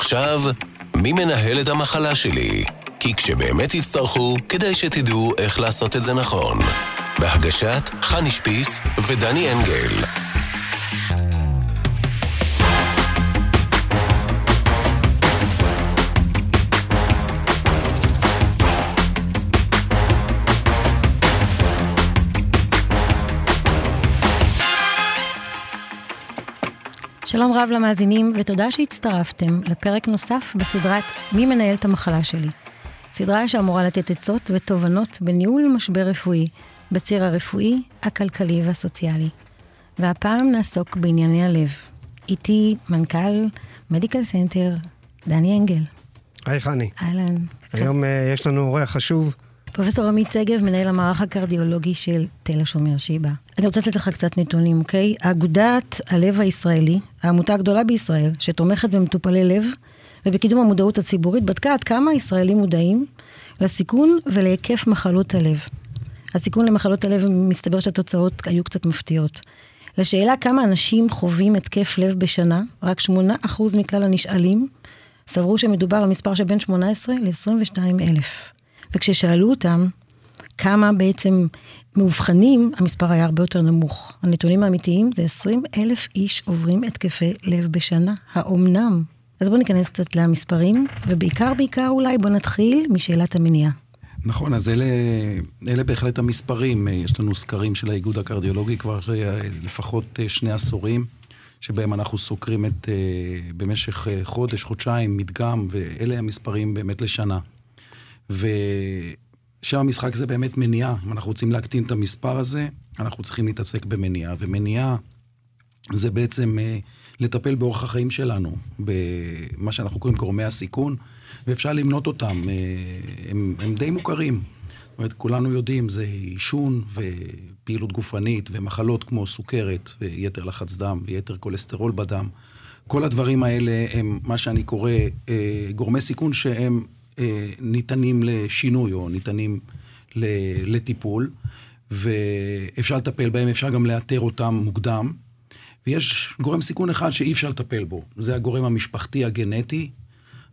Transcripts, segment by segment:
ועכשיו, מי מנהל את המחלה שלי? כי כשבאמת תצטרכו, כדאי שתדעו איך לעשות את זה נכון. בהגשת חני שפיס ודני אנגל. שלום רב למאזינים, ותודה שהצטרפתם לפרק נוסף בסדרת מי מנהל את המחלה שלי. סדרה שאמורה לתת עצות ותובנות בניהול משבר רפואי, בציר הרפואי, הכלכלי והסוציאלי. והפעם נעסוק בענייני הלב. איתי מנכ"ל מדיקל סנטר, דני אנגל. היי חני. אהלן. היום uh, יש לנו אורח חשוב. פרופסור עמית שגב, מנהל המערך הקרדיולוגי של תל השומר שיבא. אני רוצה לתת לך קצת נתונים, אוקיי? אגודת הלב הישראלי, העמותה הגדולה בישראל, שתומכת במטופלי לב ובקידום המודעות הציבורית, בדקה עד כמה ישראלים מודעים לסיכון ולהיקף מחלות הלב. הסיכון למחלות הלב, מסתבר שהתוצאות היו קצת מפתיעות. לשאלה כמה אנשים חווים התקף לב בשנה, רק 8% מכלל הנשאלים סברו שמדובר על מספר שבין 18 ל-22 אלף. וכששאלו אותם כמה בעצם מאובחנים, המספר היה הרבה יותר נמוך. הנתונים האמיתיים זה 20 אלף איש עוברים התקפי לב בשנה. האומנם? אז בואו ניכנס קצת למספרים, ובעיקר בעיקר אולי בואו נתחיל משאלת המניעה. נכון, אז אלה, אלה בהחלט המספרים. יש לנו סקרים של האיגוד הקרדיולוגי כבר אה, לפחות אה, שני עשורים, שבהם אנחנו סוקרים את, אה, במשך חודש, חודשיים, מדגם, ואלה המספרים באמת לשנה. ושם המשחק זה באמת מניעה. אם אנחנו רוצים להקטין את המספר הזה, אנחנו צריכים להתעסק במניעה. ומניעה זה בעצם לטפל באורח החיים שלנו, במה שאנחנו קוראים גורמי הסיכון. ואפשר למנות אותם, אה, הם, הם די מוכרים. זאת אומרת, כולנו יודעים, זה עישון ופעילות גופנית ומחלות כמו סוכרת ויתר לחץ דם ויתר כולסטרול בדם. כל הדברים האלה הם מה שאני קורא אה, גורמי סיכון שהם אה, ניתנים לשינוי או ניתנים לטיפול, ואפשר לטפל בהם, אפשר גם לאתר אותם מוקדם. ויש גורם סיכון אחד שאי אפשר לטפל בו, זה הגורם המשפחתי הגנטי,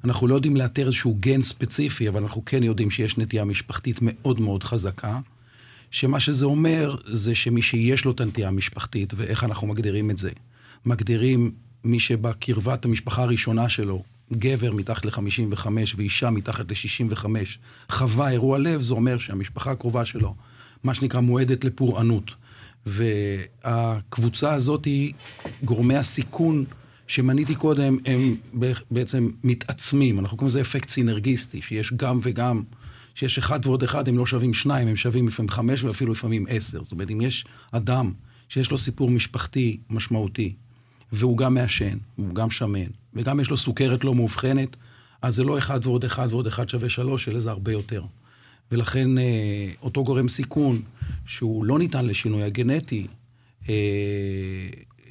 אנחנו לא יודעים לאתר איזשהו גן ספציפי, אבל אנחנו כן יודעים שיש נטייה משפחתית מאוד מאוד חזקה, שמה שזה אומר זה שמי שיש לו את הנטייה המשפחתית, ואיך אנחנו מגדירים את זה? מגדירים מי שבקרבת המשפחה הראשונה שלו, גבר מתחת ל-55 ואישה מתחת ל-65, חווה אירוע לב, זה אומר שהמשפחה הקרובה שלו, מה שנקרא מועדת לפורענות. והקבוצה הזאת היא גורמי הסיכון שמניתי קודם, הם בעצם מתעצמים. אנחנו קוראים לזה אפקט סינרגיסטי, שיש גם וגם, שיש אחד ועוד אחד, הם לא שווים שניים, הם שווים לפעמים חמש ואפילו לפעמים עשר. זאת אומרת, אם יש אדם שיש לו סיפור משפחתי משמעותי, והוא גם מעשן, והוא גם שמן, וגם יש לו סוכרת לא מאובחנת, אז זה לא אחד ועוד אחד ועוד אחד שווה שלוש, אלא זה הרבה יותר. ולכן אה, אותו גורם סיכון, שהוא לא ניתן לשינוי הגנטי, אה,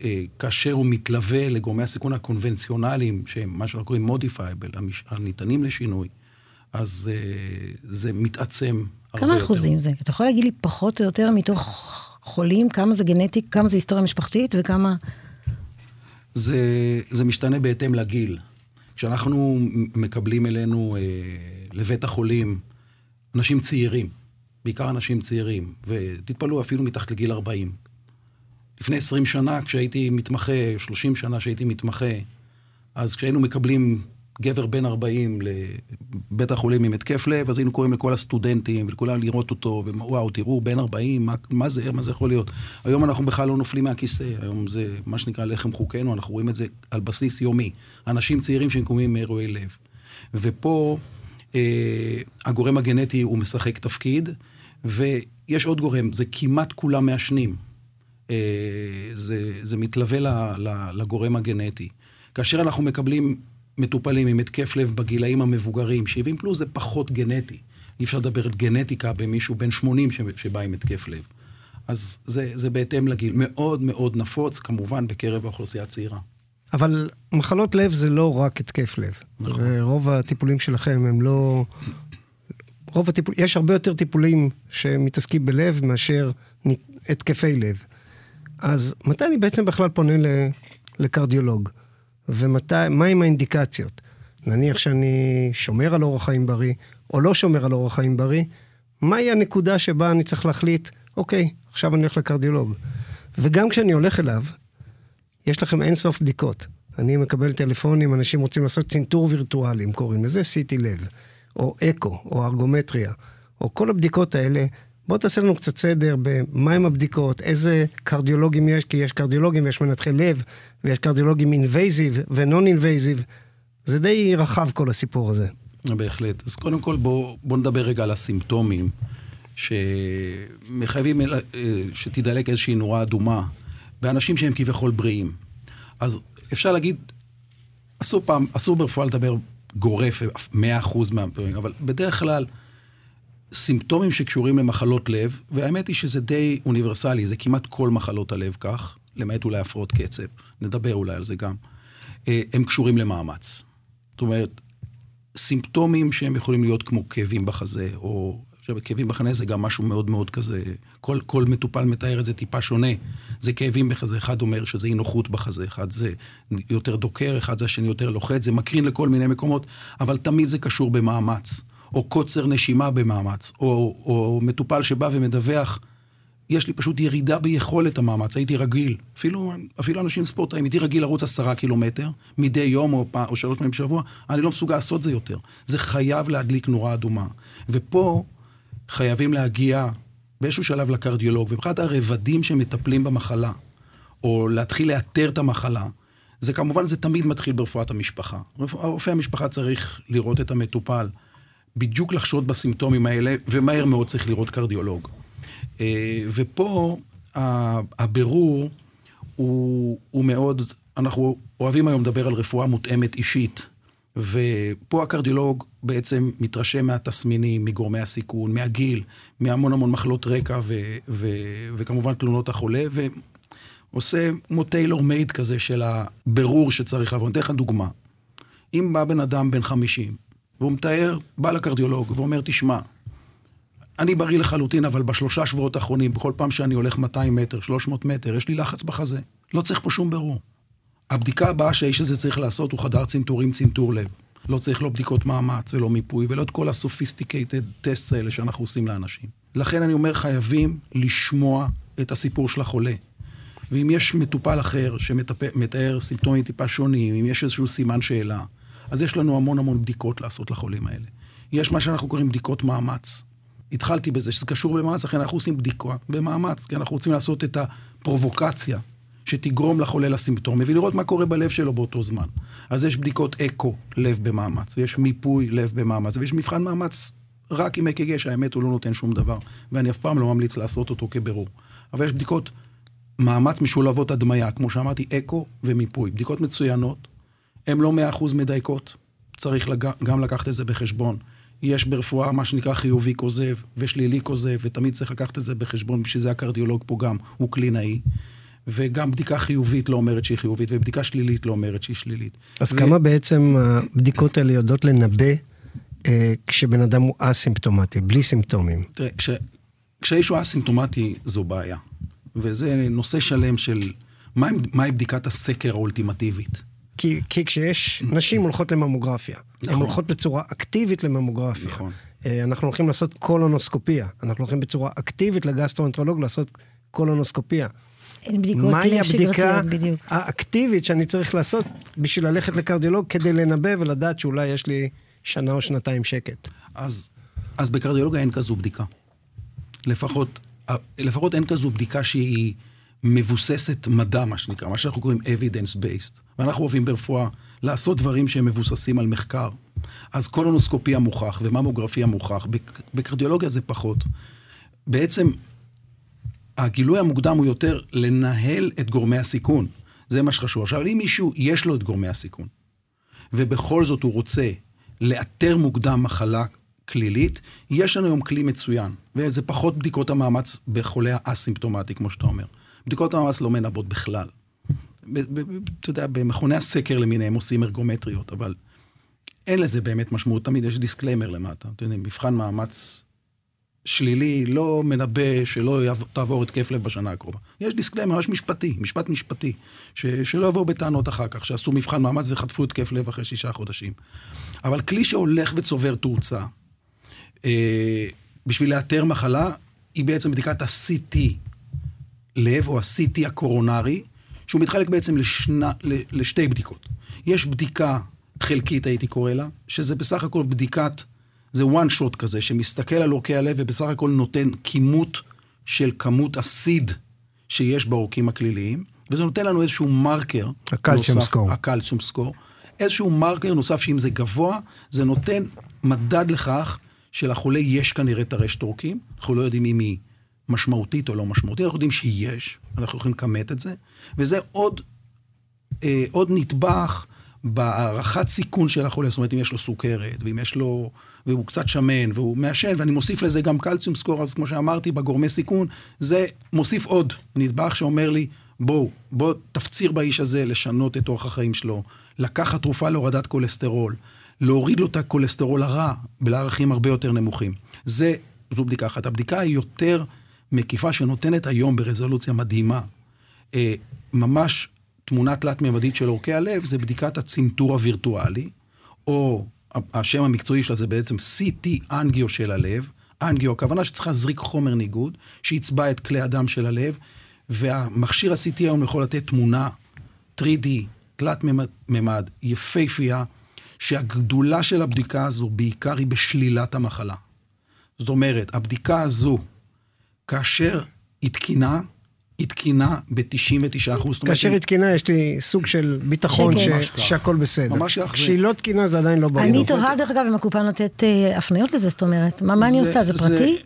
אה, כאשר הוא מתלווה לגורמי הסיכון הקונבנציונליים, שהם מה שאנחנו קוראים modifiable, הניתנים לשינוי, אז זה מתעצם הרבה יותר. כמה אחוזים זה? אתה יכול להגיד לי פחות או יותר מתוך חולים, כמה זה גנטי, כמה זה היסטוריה משפחתית וכמה... זה, זה משתנה בהתאם לגיל. כשאנחנו מקבלים אלינו אה, לבית החולים אנשים צעירים, בעיקר אנשים צעירים, ותתפלאו, אפילו מתחת לגיל 40. לפני 20 שנה, כשהייתי מתמחה, 30 שנה שהייתי מתמחה, אז כשהיינו מקבלים גבר בן 40 לבית החולים עם התקף לב, אז היינו קוראים לכל הסטודנטים ולכולם לראות אותו, ווואו, תראו, בן 40, מה, מה זה, מה זה יכול להיות? היום אנחנו בכלל לא נופלים מהכיסא, היום זה מה שנקרא לחם חוקנו, אנחנו רואים את זה על בסיס יומי. אנשים צעירים שמקומיים מאירועי לב. ופה אה, הגורם הגנטי הוא משחק תפקיד, ויש עוד גורם, זה כמעט כולם מעשנים. אה, זה, זה מתלווה לגורם הגנטי. כאשר אנחנו מקבלים מטופלים עם התקף לב בגילאים המבוגרים, 70 פלוס זה פחות גנטי. אי אפשר לדבר על גנטיקה במישהו בן 80 שבא עם התקף לב. אז זה, זה בהתאם לגיל. מאוד מאוד נפוץ, כמובן, בקרב האוכלוסייה הצעירה. אבל מחלות לב זה לא רק התקף לב. נכון. רוב הטיפולים שלכם הם לא... רוב הטיפול... יש הרבה יותר טיפולים שמתעסקים בלב מאשר התקפי לב. אז מתי אני בעצם בכלל פונה לקרדיולוג? ומה עם האינדיקציות? נניח שאני שומר על אורח חיים בריא, או לא שומר על אורח חיים בריא, מהי הנקודה שבה אני צריך להחליט, אוקיי, עכשיו אני הולך לקרדיולוג. וגם כשאני הולך אליו, יש לכם אין סוף בדיקות. אני מקבל טלפונים, אנשים רוצים לעשות צנתור וירטואלי, אם קוראים לזה, CT לב, או אקו, או ארגומטריה, או כל הבדיקות האלה. בוא תעשה לנו קצת סדר במהם הבדיקות, איזה קרדיולוגים יש, כי יש קרדיולוגים ויש מנתחי לב, ויש קרדיולוגים invasive ו non-invasive. זה די רחב כל הסיפור הזה. בהחלט. אז קודם כל בוא, בוא נדבר רגע על הסימפטומים, שמחייבים אה, שתדלק איזושהי נורה אדומה באנשים שהם כביכול בריאים. אז אפשר להגיד, אסור פעם, אסור ברפואה לדבר גורף, 100% מהפעמים, אבל בדרך כלל, סימפטומים שקשורים למחלות לב, והאמת היא שזה די אוניברסלי, זה כמעט כל מחלות הלב כך, למעט אולי הפרעות קצב, נדבר אולי על זה גם, אה, הם קשורים למאמץ. זאת אומרת, סימפטומים שהם יכולים להיות כמו כאבים בחזה, או עכשיו, כאבים בחזה זה גם משהו מאוד מאוד כזה, כל, כל מטופל מתאר את זה טיפה שונה. זה כאבים בחזה, אחד אומר שזה אי נוחות בחזה, אחד זה יותר דוקר, אחד זה השני יותר לוחץ, זה מקרין לכל מיני מקומות, אבל תמיד זה קשור במאמץ. או קוצר נשימה במאמץ, או, או מטופל שבא ומדווח, יש לי פשוט ירידה ביכולת המאמץ, הייתי רגיל, אפילו, אפילו אנשים ספורטאים, הייתי רגיל לרוץ עשרה קילומטר מדי יום או, פעם, או שלוש פעמים בשבוע, אני לא מסוגל לעשות זה יותר. זה חייב להדליק נורה אדומה. ופה חייבים להגיע באיזשהו שלב לקרדיולוג, ומבחינת הרבדים שמטפלים במחלה, או להתחיל לאתר את המחלה, זה כמובן, זה תמיד מתחיל ברפואת המשפחה. רופא המשפחה צריך לראות את המטופל, בדיוק לחשוד בסימפטומים האלה, ומהר מאוד צריך לראות קרדיולוג. אה, ופה הבירור הוא, הוא מאוד, אנחנו אוהבים היום לדבר על רפואה מותאמת אישית. ופה הקרדיולוג בעצם מתרשם מהתסמינים, מגורמי הסיכון, מהגיל, מהמון המון מחלות רקע ו- ו- וכמובן תלונות החולה, ועושה כמו טיילור מייד כזה של הבירור שצריך לעבור. אני אתן לך דוגמה. אם בא בן אדם בן 50, והוא מתאר, בא לקרדיולוג ואומר, תשמע, אני בריא לחלוטין, אבל בשלושה שבועות האחרונים, בכל פעם שאני הולך 200 מטר, 300 מטר, יש לי לחץ בחזה. לא צריך פה שום בירור. הבדיקה הבאה שהאיש הזה צריך לעשות הוא חדר צנתורים, צנתור לב. לא צריך לא בדיקות מאמץ ולא מיפוי, ולא את כל הסופיסטיקייטד טסט האלה שאנחנו עושים לאנשים. לכן אני אומר, חייבים לשמוע את הסיפור של החולה. ואם יש מטופל אחר שמתאר סימפטומים טיפה שונים, אם יש איזשהו סימן שאלה, אז יש לנו המון המון בדיקות לעשות לחולים האלה. יש מה שאנחנו קוראים בדיקות מאמץ. התחלתי בזה שזה קשור במאמץ, לכן אנחנו עושים בדיקה במאמץ, כי אנחנו רוצים לעשות את הפרובוקציה שתגרום לחולה לסימפטומים, ולראות מה קורה בלב שלו באותו זמן. אז יש בדיקות אקו, לב במאמץ, ויש מיפוי לב במאמץ, ויש מבחן מאמץ רק עם אק"ג, שהאמת הוא לא נותן שום דבר, ואני אף פעם לא ממליץ לעשות אותו כבירור. אבל יש בדיקות מאמץ משולבות הדמיה, כמו שאמרתי, אקו ומיפוי. בדיקות מצוינות, הן לא מאה אחוז מדייקות, צריך לג... גם לקחת את זה בחשבון. יש ברפואה מה שנקרא חיובי כוזב ושלילי כוזב, ותמיד צריך לקחת את זה בחשבון, בשביל זה הקרדיולוג פה גם הוא קלינאי. וגם בדיקה חיובית לא אומרת שהיא חיובית, ובדיקה שלילית לא אומרת שהיא שלילית. אז ו... כמה בעצם הבדיקות האלה יודעות לנבא אה, כשבן אדם הוא אסימפטומטי, בלי סימפטומים? תראה, כש... כשאיש הוא אסימפטומטי זו בעיה. וזה נושא שלם של מהי מה בדיקת הסקר האולטימטיבית. כי, כי כשיש, נשים הולכות לממוגרפיה. נכון. הן הולכות בצורה אקטיבית לממוגרפיה. נכון. אה, אנחנו הולכים לעשות קולונוסקופיה. אנחנו הולכים בצורה אקטיבית לגסטרואנטרולוג לעשות קולונוסקופיה. אין בדיקות לב שגרתיות, בדיוק. האקטיבית שאני צריך לעשות בשביל ללכת לקרדיולוג כדי לנבא ולדעת שאולי יש לי שנה או שנתיים שקט. אז, אז בקרדיולוגיה אין כזו בדיקה. לפחות, לפחות אין כזו בדיקה שהיא מבוססת מדע, מה שנקרא, מה שאנחנו קוראים evidence based. ואנחנו אוהבים ברפואה לעשות דברים שהם מבוססים על מחקר. אז קולונוסקופיה מוכח וממוגרפיה מוכח. בקרדיולוגיה זה פחות. בעצם הגילוי המוקדם הוא יותר לנהל את גורמי הסיכון. זה מה שחשוב. עכשיו, אם מישהו יש לו את גורמי הסיכון, ובכל זאת הוא רוצה לאתר מוקדם מחלה כלילית, יש לנו היום כלי מצוין, וזה פחות בדיקות המאמץ בחולה האסימפטומטי, כמו שאתה אומר. בדיקות המאמץ לא מנבאות בכלל. אתה יודע, במכוני הסקר למיניהם עושים ארגומטריות, אבל אין לזה באמת משמעות. תמיד יש disclaimer למטה. אתה יודע, מבחן מאמץ שלילי לא מנבא שלא תעבור התקף לב בשנה הקרובה. יש disclaimer ממש משפטי, משפט משפטי, ש, שלא יבואו בטענות אחר כך, שעשו מבחן מאמץ וחטפו התקף לב אחרי שישה חודשים. אבל כלי שהולך וצובר תאוצה, אה, בשביל לאתר מחלה, היא בעצם בדיקת ה-CT לב, או ה-CT הקורונרי, שהוא מתחלק בעצם לשנה, לשתי בדיקות. יש בדיקה חלקית, הייתי קורא לה, שזה בסך הכל בדיקת, זה one shot כזה, שמסתכל על עורקי הלב ובסך הכל נותן כימות של כמות הסיד שיש בעורקים הכליליים, וזה נותן לנו איזשהו מרקר. הקלציום סקור. הקלציום סקור. איזשהו מרקר נוסף שאם זה גבוה, זה נותן מדד לכך שלחולה יש כנראה טרשת עורקים, אנחנו לא יודעים אם היא משמעותית או לא משמעותית, אנחנו יודעים שיש, אנחנו יכולים לכמת את זה, וזה עוד, אה, עוד נדבך בהערכת סיכון של החולה, זאת אומרת, אם יש לו סוכרת, ואם יש לו, והוא קצת שמן, והוא מעשן, ואני מוסיף לזה גם קלציום סקור, אז כמו שאמרתי, בגורמי סיכון, זה מוסיף עוד נדבך שאומר לי, בואו, בואו תפציר באיש הזה לשנות את אורח החיים שלו, לקחת תרופה להורדת כולסטרול, להוריד לו את הכולסטרול הרע לערכים הרבה יותר נמוכים. זה, זו בדיקה אחת. הבדיקה היא יותר מקיפה שנותנת היום ברזולוציה מדהימה, אה, ממש תמונה תלת-ממדית של עורקי הלב, זה בדיקת הצנתור הווירטואלי, או השם המקצועי שלה זה בעצם CT אנגיו של הלב. אנגיו, הכוונה שצריך להזריק חומר ניגוד, שיצבע את כלי הדם של הלב, והמכשיר ה-CT היום יכול לתת תמונה 3D, תלת-ממד, יפייפייה, שהגדולה של הבדיקה הזו בעיקר היא בשלילת המחלה. זאת אומרת, הבדיקה הזו, כאשר היא תקינה, היא תקינה ב-99%. כאשר היא תקינה, יש לי סוג של ביטחון שהכל בסדר. ממש כך. כשהיא לא תקינה, זה עדיין לא ברור. אני תוהה, דרך אגב, אם הקופה נותנת אה, הפניות לזה, זאת אומרת, מה אני עושה? זה פרטי?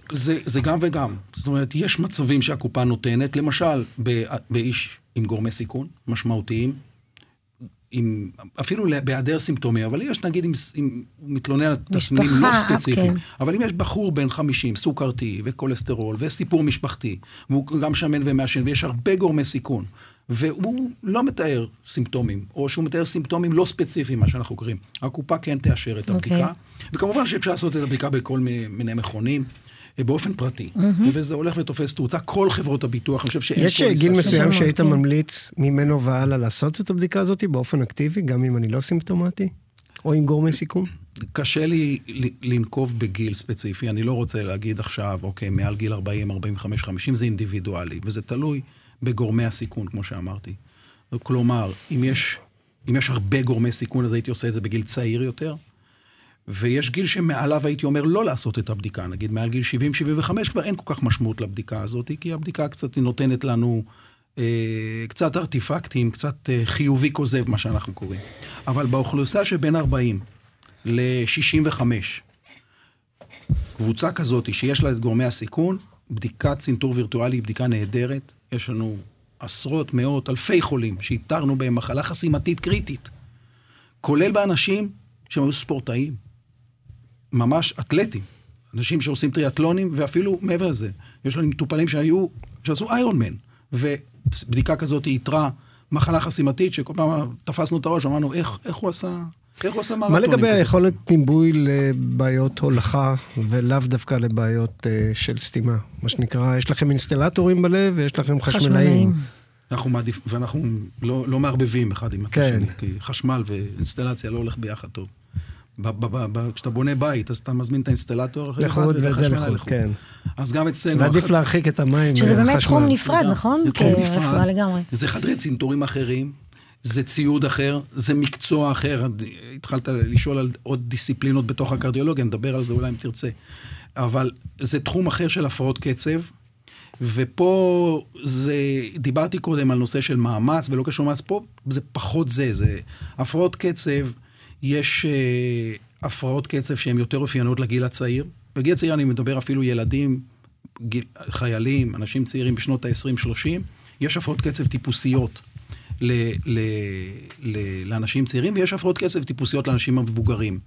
זה גם וגם. זאת אומרת, יש מצבים שהקופה נותנת, למשל, באיש עם גורמי סיכון משמעותיים, עם, אפילו בהיעדר סימפטומי, אבל יש נגיד אם, אם הוא מתלונן על תסמינים לא ספציפיים, כן. אבל אם יש בחור בן 50, סוכרתי וכולסטרול וסיפור משפחתי, והוא גם שמן ומעשן, ויש הרבה גורמי סיכון, והוא לא מתאר סימפטומים, או שהוא מתאר סימפטומים לא ספציפיים, מה שאנחנו קוראים, הקופה כן תאשר את הבדיקה, okay. אוקיי. וכמובן שאפשר לעשות את הבדיקה בכל מיני מכונים. באופן פרטי, mm-hmm. וזה הולך ותופס תאוצה. כל חברות הביטוח, אני חושב שאין יש גיל מסוים שהיית כן. ממליץ ממנו והלאה לעשות את הבדיקה הזאת באופן אקטיבי, גם אם אני לא סימפטומטי? או עם גורמי סיכון? קשה לי לנקוב בגיל ספציפי, אני לא רוצה להגיד עכשיו, אוקיי, מעל גיל 40, 45, 50, זה אינדיבידואלי, וזה תלוי בגורמי הסיכון, כמו שאמרתי. כלומר, אם יש, אם יש הרבה גורמי סיכון, אז הייתי עושה את זה בגיל צעיר יותר. ויש גיל שמעליו הייתי אומר לא לעשות את הבדיקה, נגיד מעל גיל 70-75 כבר אין כל כך משמעות לבדיקה הזאת, כי הבדיקה קצת נותנת לנו אה, קצת ארטיפקטים, קצת אה, חיובי כוזב, מה שאנחנו קוראים. אבל באוכלוסייה שבין 40 ל-65, קבוצה כזאת שיש לה את גורמי הסיכון, בדיקת צנתור וירטואלי היא בדיקה נהדרת. יש לנו עשרות, מאות, אלפי חולים שאיתרנו בהם מחלה חסימתית קריטית, כולל באנשים שהם היו ספורטאים. ממש אתלטים, אנשים שעושים טריאטלונים, ואפילו מעבר לזה, יש לנו מטופלים שהיו, שעשו איירון מן, ובדיקה כזאת איתרה מחלה חסימתית, שכל פעם תפסנו את הראש, אמרנו, איך, איך הוא עשה... איך הוא מרתונים? מה לגבי היכולת ניבוי לבעיות הולכה, ולאו דווקא לבעיות uh, של סתימה? מה שנקרא, יש לכם אינסטלטורים בלב ויש לכם חשמלאים. אנחנו מעדיף, ואנחנו לא, לא מערבבים אחד עם כן. השני, כי חשמל ואינסטלציה לא הולך ביחד טוב. כשאתה בונה בית, אז אתה מזמין את האינסטלטור, לחוד וזה לחוד, כן. אז גם אצלנו... ועדיף להרחיק את המים שזה באמת תחום נפרד, נכון? זה תחום נפרד, זה חדרי צנתורים אחרים, זה ציוד אחר, זה מקצוע אחר. התחלת לשאול על עוד דיסציפלינות בתוך הקרדיולוגיה, נדבר על זה אולי אם תרצה. אבל זה תחום אחר של הפרעות קצב, ופה זה, דיברתי קודם על נושא של מאמץ ולא קשור מאמץ, פה זה פחות זה, זה הפרעות קצב. יש אה, הפרעות קצב שהן יותר אופייניות לגיל הצעיר. בגיל הצעיר אני מדבר אפילו ילדים, גיל, חיילים, אנשים צעירים בשנות ה-20-30. יש הפרעות קצב טיפוסיות ל, ל, ל, לאנשים צעירים, ויש הפרעות קצב טיפוסיות לאנשים המבוגרים.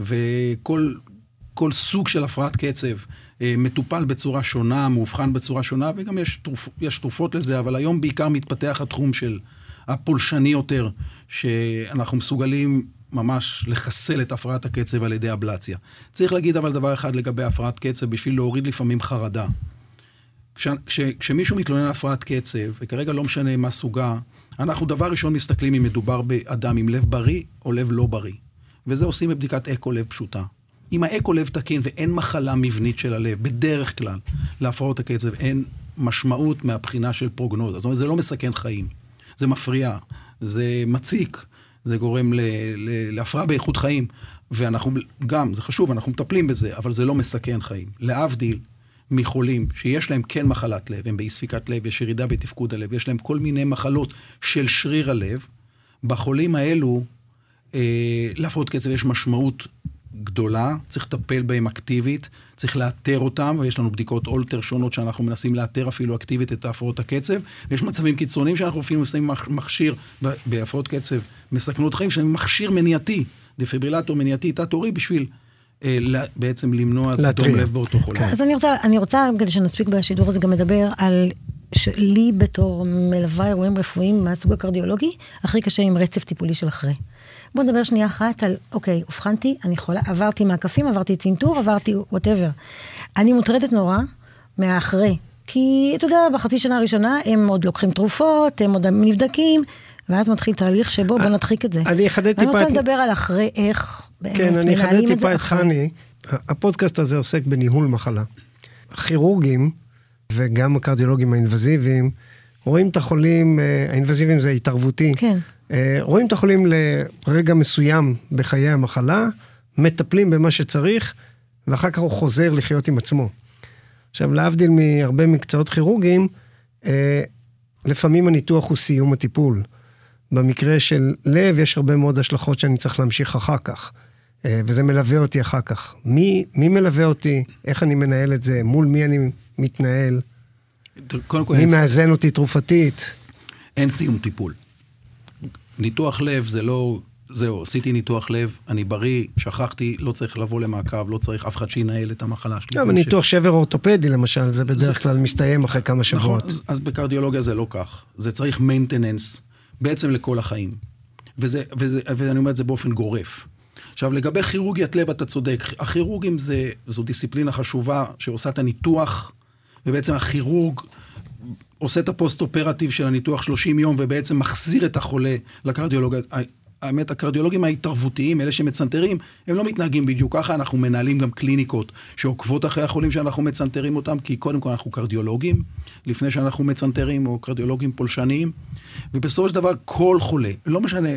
וכל כל סוג של הפרעת קצב אה, מטופל בצורה שונה, מאובחן בצורה שונה, וגם יש, תרופ, יש תרופות לזה, אבל היום בעיקר מתפתח התחום של הפולשני יותר, שאנחנו מסוגלים ממש לחסל את הפרעת הקצב על ידי אבלציה. צריך להגיד אבל דבר אחד לגבי הפרעת קצב, בשביל להוריד לפעמים חרדה. כש, כש, כשמישהו מתלונן על הפרעת קצב, וכרגע לא משנה מה סוגה, אנחנו דבר ראשון מסתכלים אם מדובר באדם עם לב בריא או לב לא בריא. וזה עושים בבדיקת אקו לב פשוטה. אם האקו לב תקין ואין מחלה מבנית של הלב, בדרך כלל, להפרעות הקצב אין משמעות מהבחינה של פרוגנוזה. זאת אומרת, זה לא מסכן חיים. זה מפריע, זה מציק, זה גורם ל, ל, להפרעה באיכות חיים. ואנחנו גם, זה חשוב, אנחנו מטפלים בזה, אבל זה לא מסכן חיים. להבדיל מחולים שיש להם כן מחלת לב, הם באי ספיקת לב, יש ירידה בתפקוד הלב, יש להם כל מיני מחלות של שריר הלב, בחולים האלו, אה, להפרעות קצב יש משמעות גדולה, צריך לטפל בהם אקטיבית, צריך לאתר אותם, ויש לנו בדיקות אולטר שונות שאנחנו מנסים לאתר אפילו אקטיבית את הפרעות הקצב, ויש מצבים קיצוניים שאנחנו אפילו שמים מכשיר בהפרעות קצב מסכנות חיים, שזה מכשיר מניעתי, דפיברילטור מניעתי תת-עורי בשביל אה, בעצם למנוע דום לב באותו חולה. אז אני רוצה, אני רוצה, כדי שנספיק בשידור הזה, גם לדבר על לי בתור מלווה אירועים רפואיים מהסוג הקרדיולוגי, הכי קשה עם רצף טיפולי של אחרי. בוא נדבר שנייה אחת על, אוקיי, אובחנתי, אני חולה, עברתי מעקפים, עברתי צנתור, עברתי whatever. אני מוטרדת נורא מהאחרי. כי אתה יודע, בחצי שנה הראשונה הם עוד לוקחים תרופות, הם עוד נבדקים, ואז מתחיל תהליך שבו בוא נדחיק את זה. אני אחדד טיפה... אני רוצה לדבר על אחרי איך באמת כן, אני אחדד טיפה את חני. הפודקאסט הזה עוסק בניהול מחלה. הכירורגים וגם הקרדיולוגים האינבזיביים, רואים את החולים, אה, האינבזיביים זה התערבותי. כן. אה, רואים את החולים לרגע מסוים בחיי המחלה, מטפלים במה שצריך, ואחר כך הוא חוזר לחיות עם עצמו. עכשיו, להבדיל מהרבה מקצועות כירורגיים, אה, לפעמים הניתוח הוא סיום הטיפול. במקרה של לב יש הרבה מאוד השלכות שאני צריך להמשיך אחר כך, אה, וזה מלווה אותי אחר כך. מי, מי מלווה אותי? איך אני מנהל את זה? מול מי אני מתנהל? קודם כל... מי מאזן אותי תרופתית? אין סיום טיפול. ניתוח לב זה לא, זהו, עשיתי ניתוח לב, אני בריא, שכחתי, לא צריך לבוא למעקב, לא צריך אף אחד שינהל את המחלה שלי. אבל ניתוח שבר אורתופדי למשל, זה בדרך זה... כלל מסתיים אחרי כמה נכון, שבועות. נכון, אז, אז בקרדיולוגיה זה לא כך. זה צריך maintenance בעצם לכל החיים. וזה, וזה, ואני אומר את זה באופן גורף. עכשיו, לגבי כירורגיית לב, אתה צודק. הכירורגים זה, זו דיסציפלינה חשובה שעושה את הניתוח, ובעצם הכירורג עושה את הפוסט-אופרטיב של הניתוח 30 יום, ובעצם מחזיר את החולה לקרדיולוג. האמת, הקרדיולוגים ההתערבותיים, אלה שמצנתרים, הם לא מתנהגים בדיוק ככה, אנחנו מנהלים גם קליניקות שעוקבות אחרי החולים שאנחנו מצנתרים אותם, כי קודם כל אנחנו קרדיולוגים, לפני שאנחנו מצנתרים, או קרדיולוגים פולשניים, ובסופו של דבר כל חולה, לא משנה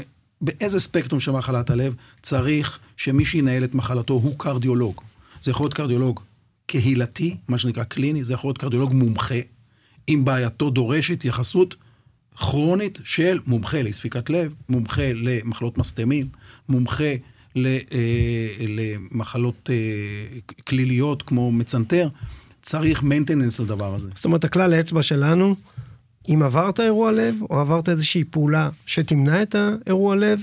באיזה ספקטרום של מחלת הלב, צריך שמי שינהל את מחלתו הוא קרדיולוג. זה יכול להיות קרדיולוג קהילתי, מה שנקרא קליני, זה יכול להיות קרדיולוג מומחה, אם בעייתו דורש התייחסות כרונית של מומחה לספיקת לב, מומחה למחלות מסתמים, מומחה אה, למחלות אה, כליליות כמו מצנתר, צריך maintenance לדבר הזה. זאת אומרת, הכלל האצבע שלנו, אם עברת אירוע לב, או עברת איזושהי פעולה שתמנע את האירוע לב,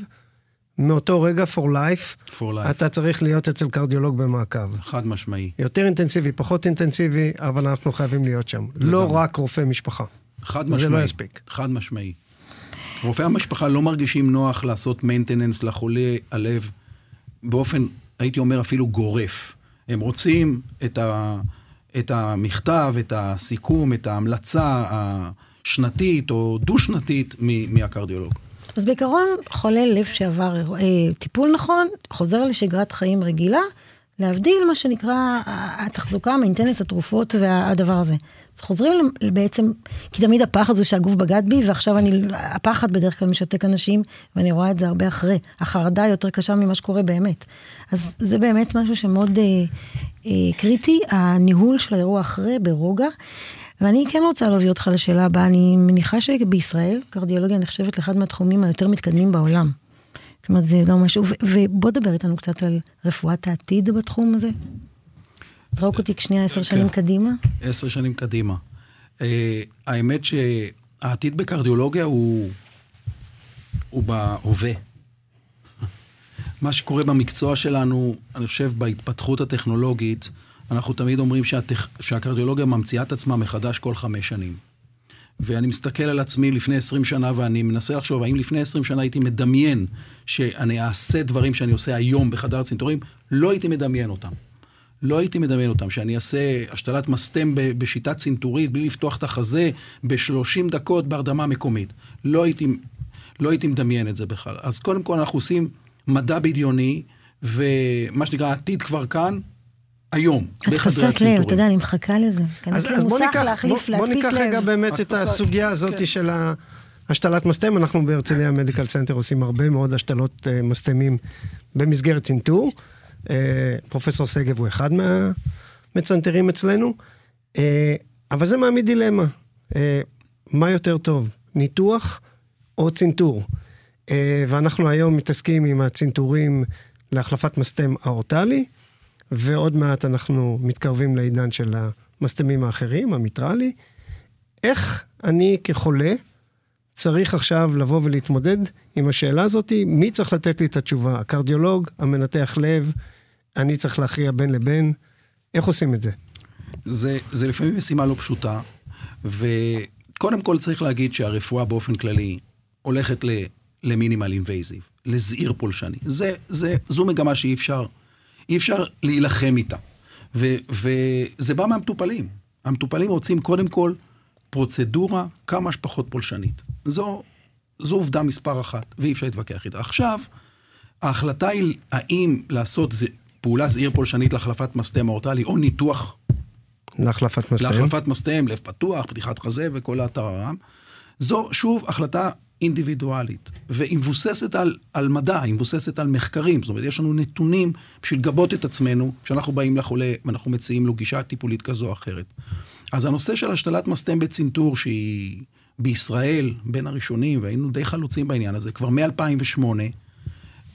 מאותו רגע for life, for life, אתה צריך להיות אצל קרדיולוג במעקב. חד משמעי. יותר אינטנסיבי, פחות אינטנסיבי, אבל אנחנו חייבים להיות שם. לגמרי. לא רק רופא משפחה. חד משמעי. זה לא יספיק. חד משמעי. רופאי המשפחה לא מרגישים נוח לעשות מיינטננס לחולה הלב באופן, הייתי אומר, אפילו גורף. הם רוצים את, ה, את המכתב, את הסיכום, את ההמלצה השנתית או דו-שנתית מהקרדיולוג. אז בעיקרון, חולה לב שעבר אה, טיפול נכון, חוזר לשגרת חיים רגילה, להבדיל מה שנקרא התחזוקה, מיינטנס, התרופות והדבר הזה. אז חוזרים בעצם, כי תמיד הפחד זה שהגוף בגד בי, ועכשיו אני, הפחד בדרך כלל משתק אנשים, ואני רואה את זה הרבה אחרי. החרדה יותר קשה ממה שקורה באמת. אז זה באמת משהו שמאוד אה, אה, קריטי, הניהול של האירוע אחרי, ברוגע. ואני כן רוצה להביא אותך לשאלה הבאה, אני מניחה שבישראל, קרדיולוגיה נחשבת לאחד מהתחומים היותר מתקדמים בעולם. זאת אומרת, זה לא משהו, ובוא דבר איתנו קצת על רפואת העתיד בתחום הזה. זרוק אותי שנייה עשר שנים כן. קדימה. עשר שנים קדימה. אה, האמת שהעתיד בקרדיולוגיה הוא, הוא בהווה. מה שקורה במקצוע שלנו, אני חושב, בהתפתחות הטכנולוגית, אנחנו תמיד אומרים שהטכ... שהקרדיולוגיה ממציאה את עצמה מחדש כל חמש שנים. ואני מסתכל על עצמי לפני 20 שנה ואני מנסה לחשוב, האם לפני 20 שנה הייתי מדמיין שאני אעשה דברים שאני עושה היום בחדר צנתורים? לא הייתי מדמיין אותם. לא הייתי מדמיין אותם, שאני אעשה השתלת מסתם בשיטה צנתורית בלי לפתוח את החזה ב-30 דקות בהרדמה מקומית. לא הייתי, לא הייתי מדמיין את זה בכלל. אז קודם כל אנחנו עושים מדע בדיוני, ומה שנקרא, העתיד כבר כאן, היום, בחדרי הדפסת לב, אתה יודע, אני מחכה לזה. אז, אז בוא ניקח, להחליף, בוא, בוא ניקח רגע באמת את הסוגיה הזאת כן. של השתלת מסתם. אנחנו בהרצליה מדיקל סנטר עושים הרבה מאוד השתלות uh, מסתמים במסגרת צנתור. Uh, פרופסור שגב הוא אחד מהמצנתרים אצלנו. Uh, אבל זה מעמיד דילמה. Uh, מה יותר טוב, ניתוח או צנתור? ואנחנו היום מתעסקים עם הצנתורים להחלפת מסתם האורטלי. ועוד מעט אנחנו מתקרבים לעידן של המסתמים האחרים, המיטרלי. איך אני כחולה צריך עכשיו לבוא ולהתמודד עם השאלה הזאת, מי צריך לתת לי את התשובה? הקרדיולוג, המנתח לב, אני צריך להכריע בין לבין, איך עושים את זה? זה, זה לפעמים משימה לא פשוטה, וקודם כל צריך להגיד שהרפואה באופן כללי הולכת למינימל אינבייזיב, לזעיר פולשני. זה, זה, זו מגמה שאי אפשר אי אפשר להילחם איתה. ו, וזה בא מהמטופלים. המטופלים רוצים קודם כל פרוצדורה כמה שפחות פולשנית. זו, זו עובדה מספר אחת, ואי אפשר להתווכח איתה. עכשיו, ההחלטה היא האם לעשות זה, פעולה זעיר פולשנית להחלפת מסתם אורטלי, או ניתוח... להחלפת מסתם. להחלפת מסתם, לב פתוח, פתיחת חזה וכל הטררם. זו, שוב, החלטה אינדיבידואלית, והיא מבוססת על, על מדע, היא מבוססת על מחקרים. זאת אומרת, יש לנו נתונים בשביל לגבות את עצמנו, כשאנחנו באים לחולה ואנחנו מציעים לו גישה טיפולית כזו או אחרת. אז הנושא של השתלת מסתם בצנתור, שהיא בישראל בין הראשונים, והיינו די חלוצים בעניין הזה, כבר מ-2008,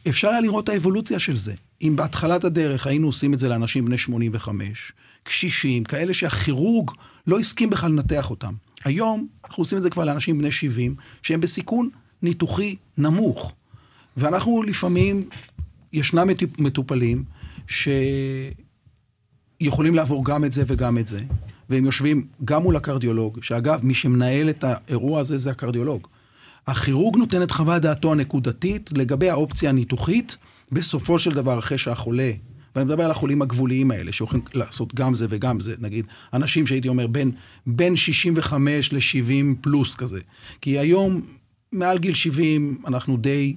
אפשר היה לראות את האבולוציה של זה. אם בהתחלת הדרך היינו עושים את זה לאנשים בני 85, קשישים, כאלה שהכירורג לא הסכים בכלל לנתח אותם. היום אנחנו עושים את זה כבר לאנשים בני 70, שהם בסיכון ניתוחי נמוך. ואנחנו לפעמים, ישנם מטופלים שיכולים לעבור גם את זה וגם את זה, והם יושבים גם מול הקרדיולוג, שאגב, מי שמנהל את האירוע הזה זה הקרדיולוג. הכירורג נותן את חוות דעתו הנקודתית לגבי האופציה הניתוחית, בסופו של דבר, אחרי שהחולה ואני מדבר על החולים הגבוליים האלה, שיכולים לעשות גם זה וגם זה, נגיד, אנשים שהייתי אומר בין, בין 65 ל-70 פלוס כזה. כי היום, מעל גיל 70, אנחנו די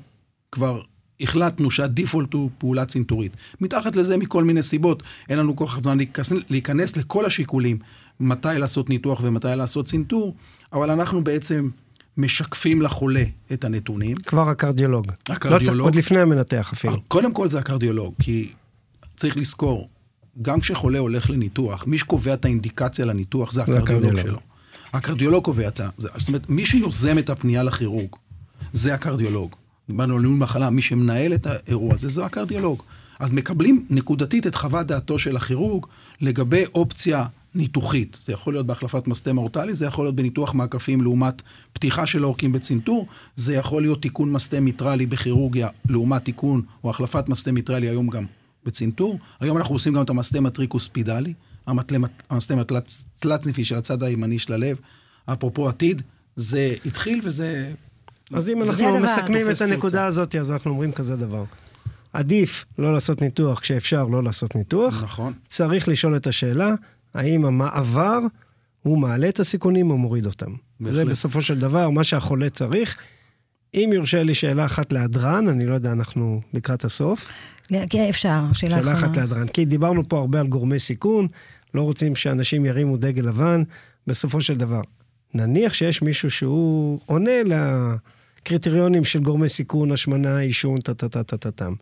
כבר החלטנו שהדיפולט הוא פעולה צנתורית. מתחת לזה, מכל מיני סיבות, אין לנו כל כך זמן להיכנס, להיכנס לכל השיקולים, מתי לעשות ניתוח ומתי לעשות צנתור, אבל אנחנו בעצם... משקפים לחולה את הנתונים. כבר הקרדיולוג. הקרדיולוג. לא, עוד לפני המנתח אפילו. קודם כל זה הקרדיולוג, כי צריך לזכור, גם כשחולה הולך לניתוח, מי שקובע את האינדיקציה לניתוח זה הקרדיולוג שלו. הקרדיולוג קובע את זה. זאת אומרת, מי שיוזם את הפנייה לכירורג, זה הקרדיולוג. דיברנו על ניהול מחלה, מי שמנהל את האירוע הזה, זה הקרדיולוג. אז מקבלים נקודתית את חוות דעתו של הכירורג לגבי אופציה ניתוחית. זה יכול להיות בהחלפת מסתם אורטלי, זה יכול להיות בניתוח מעקפים לעומת פתיחה של עורקים בצנתור, זה יכול להיות תיקון מסתם מיטרלי בכירורגיה לעומת תיקון או החלפת מסתם מיטרלי היום גם בצנתור. היום אנחנו עושים גם את המסתם הטריקוספידלי, המסתם התלת-סניפי של הצד הימני של הלב. אפרופו עתיד, זה התחיל וזה... אז אם אנחנו מסכמים את הנקודה הזאת, אז אנחנו אומרים כזה דבר. עדיף לא לעשות ניתוח כשאפשר לא לעשות ניתוח. נכון. צריך לשאול את השאלה, האם המעבר הוא מעלה את הסיכונים או מוריד אותם. בהחלט. זה בסופו של דבר מה שהחולה צריך. אם יורשה לי שאלה אחת להדרן, אני לא יודע, אנחנו לקראת הסוף. כן, אפשר, שאלה אחרונה. שאלה אחת להדרן. כי דיברנו פה הרבה על גורמי סיכון, לא רוצים שאנשים ירימו דגל לבן. בסופו של דבר, נניח שיש מישהו שהוא עונה לקריטריונים של גורמי סיכון, השמנה, עישון, טה-טה-טה-טה-טם,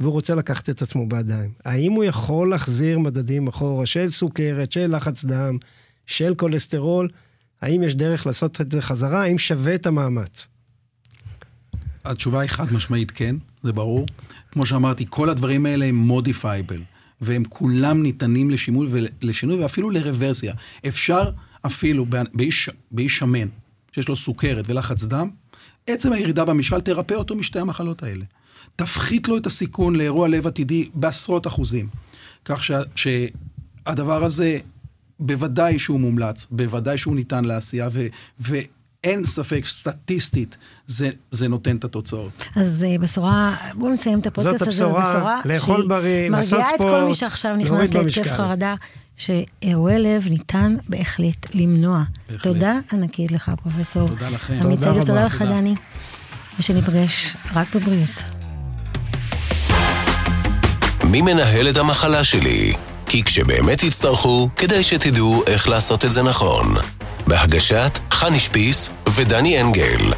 והוא רוצה לקחת את עצמו בידיים. האם הוא יכול להחזיר מדדים אחורה של סוכרת, של לחץ דם, של כולסטרול? האם יש דרך לעשות את זה חזרה? האם שווה את המאמץ? התשובה היא חד משמעית כן, זה ברור. כמו שאמרתי, כל הדברים האלה הם modifiable, והם כולם ניתנים לשינוי ולשינוי ואפילו לרוורסיה. אפשר אפילו באיש, באיש שמן, שיש לו סוכרת ולחץ דם, עצם הירידה במשקל תרפא אותו משתי המחלות האלה. תפחית לו את הסיכון לאירוע לב עתידי בעשרות אחוזים. כך ש, שהדבר הזה בוודאי שהוא מומלץ, בוודאי שהוא ניתן לעשייה, ו, ואין ספק, סטטיסטית, זה, זה נותן את התוצאות. אז אה, בשורה, בואו נסיים את הפודקאסט הזה הבשורה, בבשורה לאכול שהיא בריא, לעשות מרגיעה את כל מי ספורט, שעכשיו להוריד נכנס להתקף במשקל. חרדה, שאירועי לב ניתן בהחלט למנוע. בהחלט. תודה ענקית לך, פרופסור. תודה לכם. תודה רבה. תודה לך, תודה. דני. ושניפגש רק בבריאות. מי מנהל את המחלה שלי? כי כשבאמת תצטרכו, כדאי שתדעו איך לעשות את זה נכון. בהגשת חני שפיס ודני אנגל.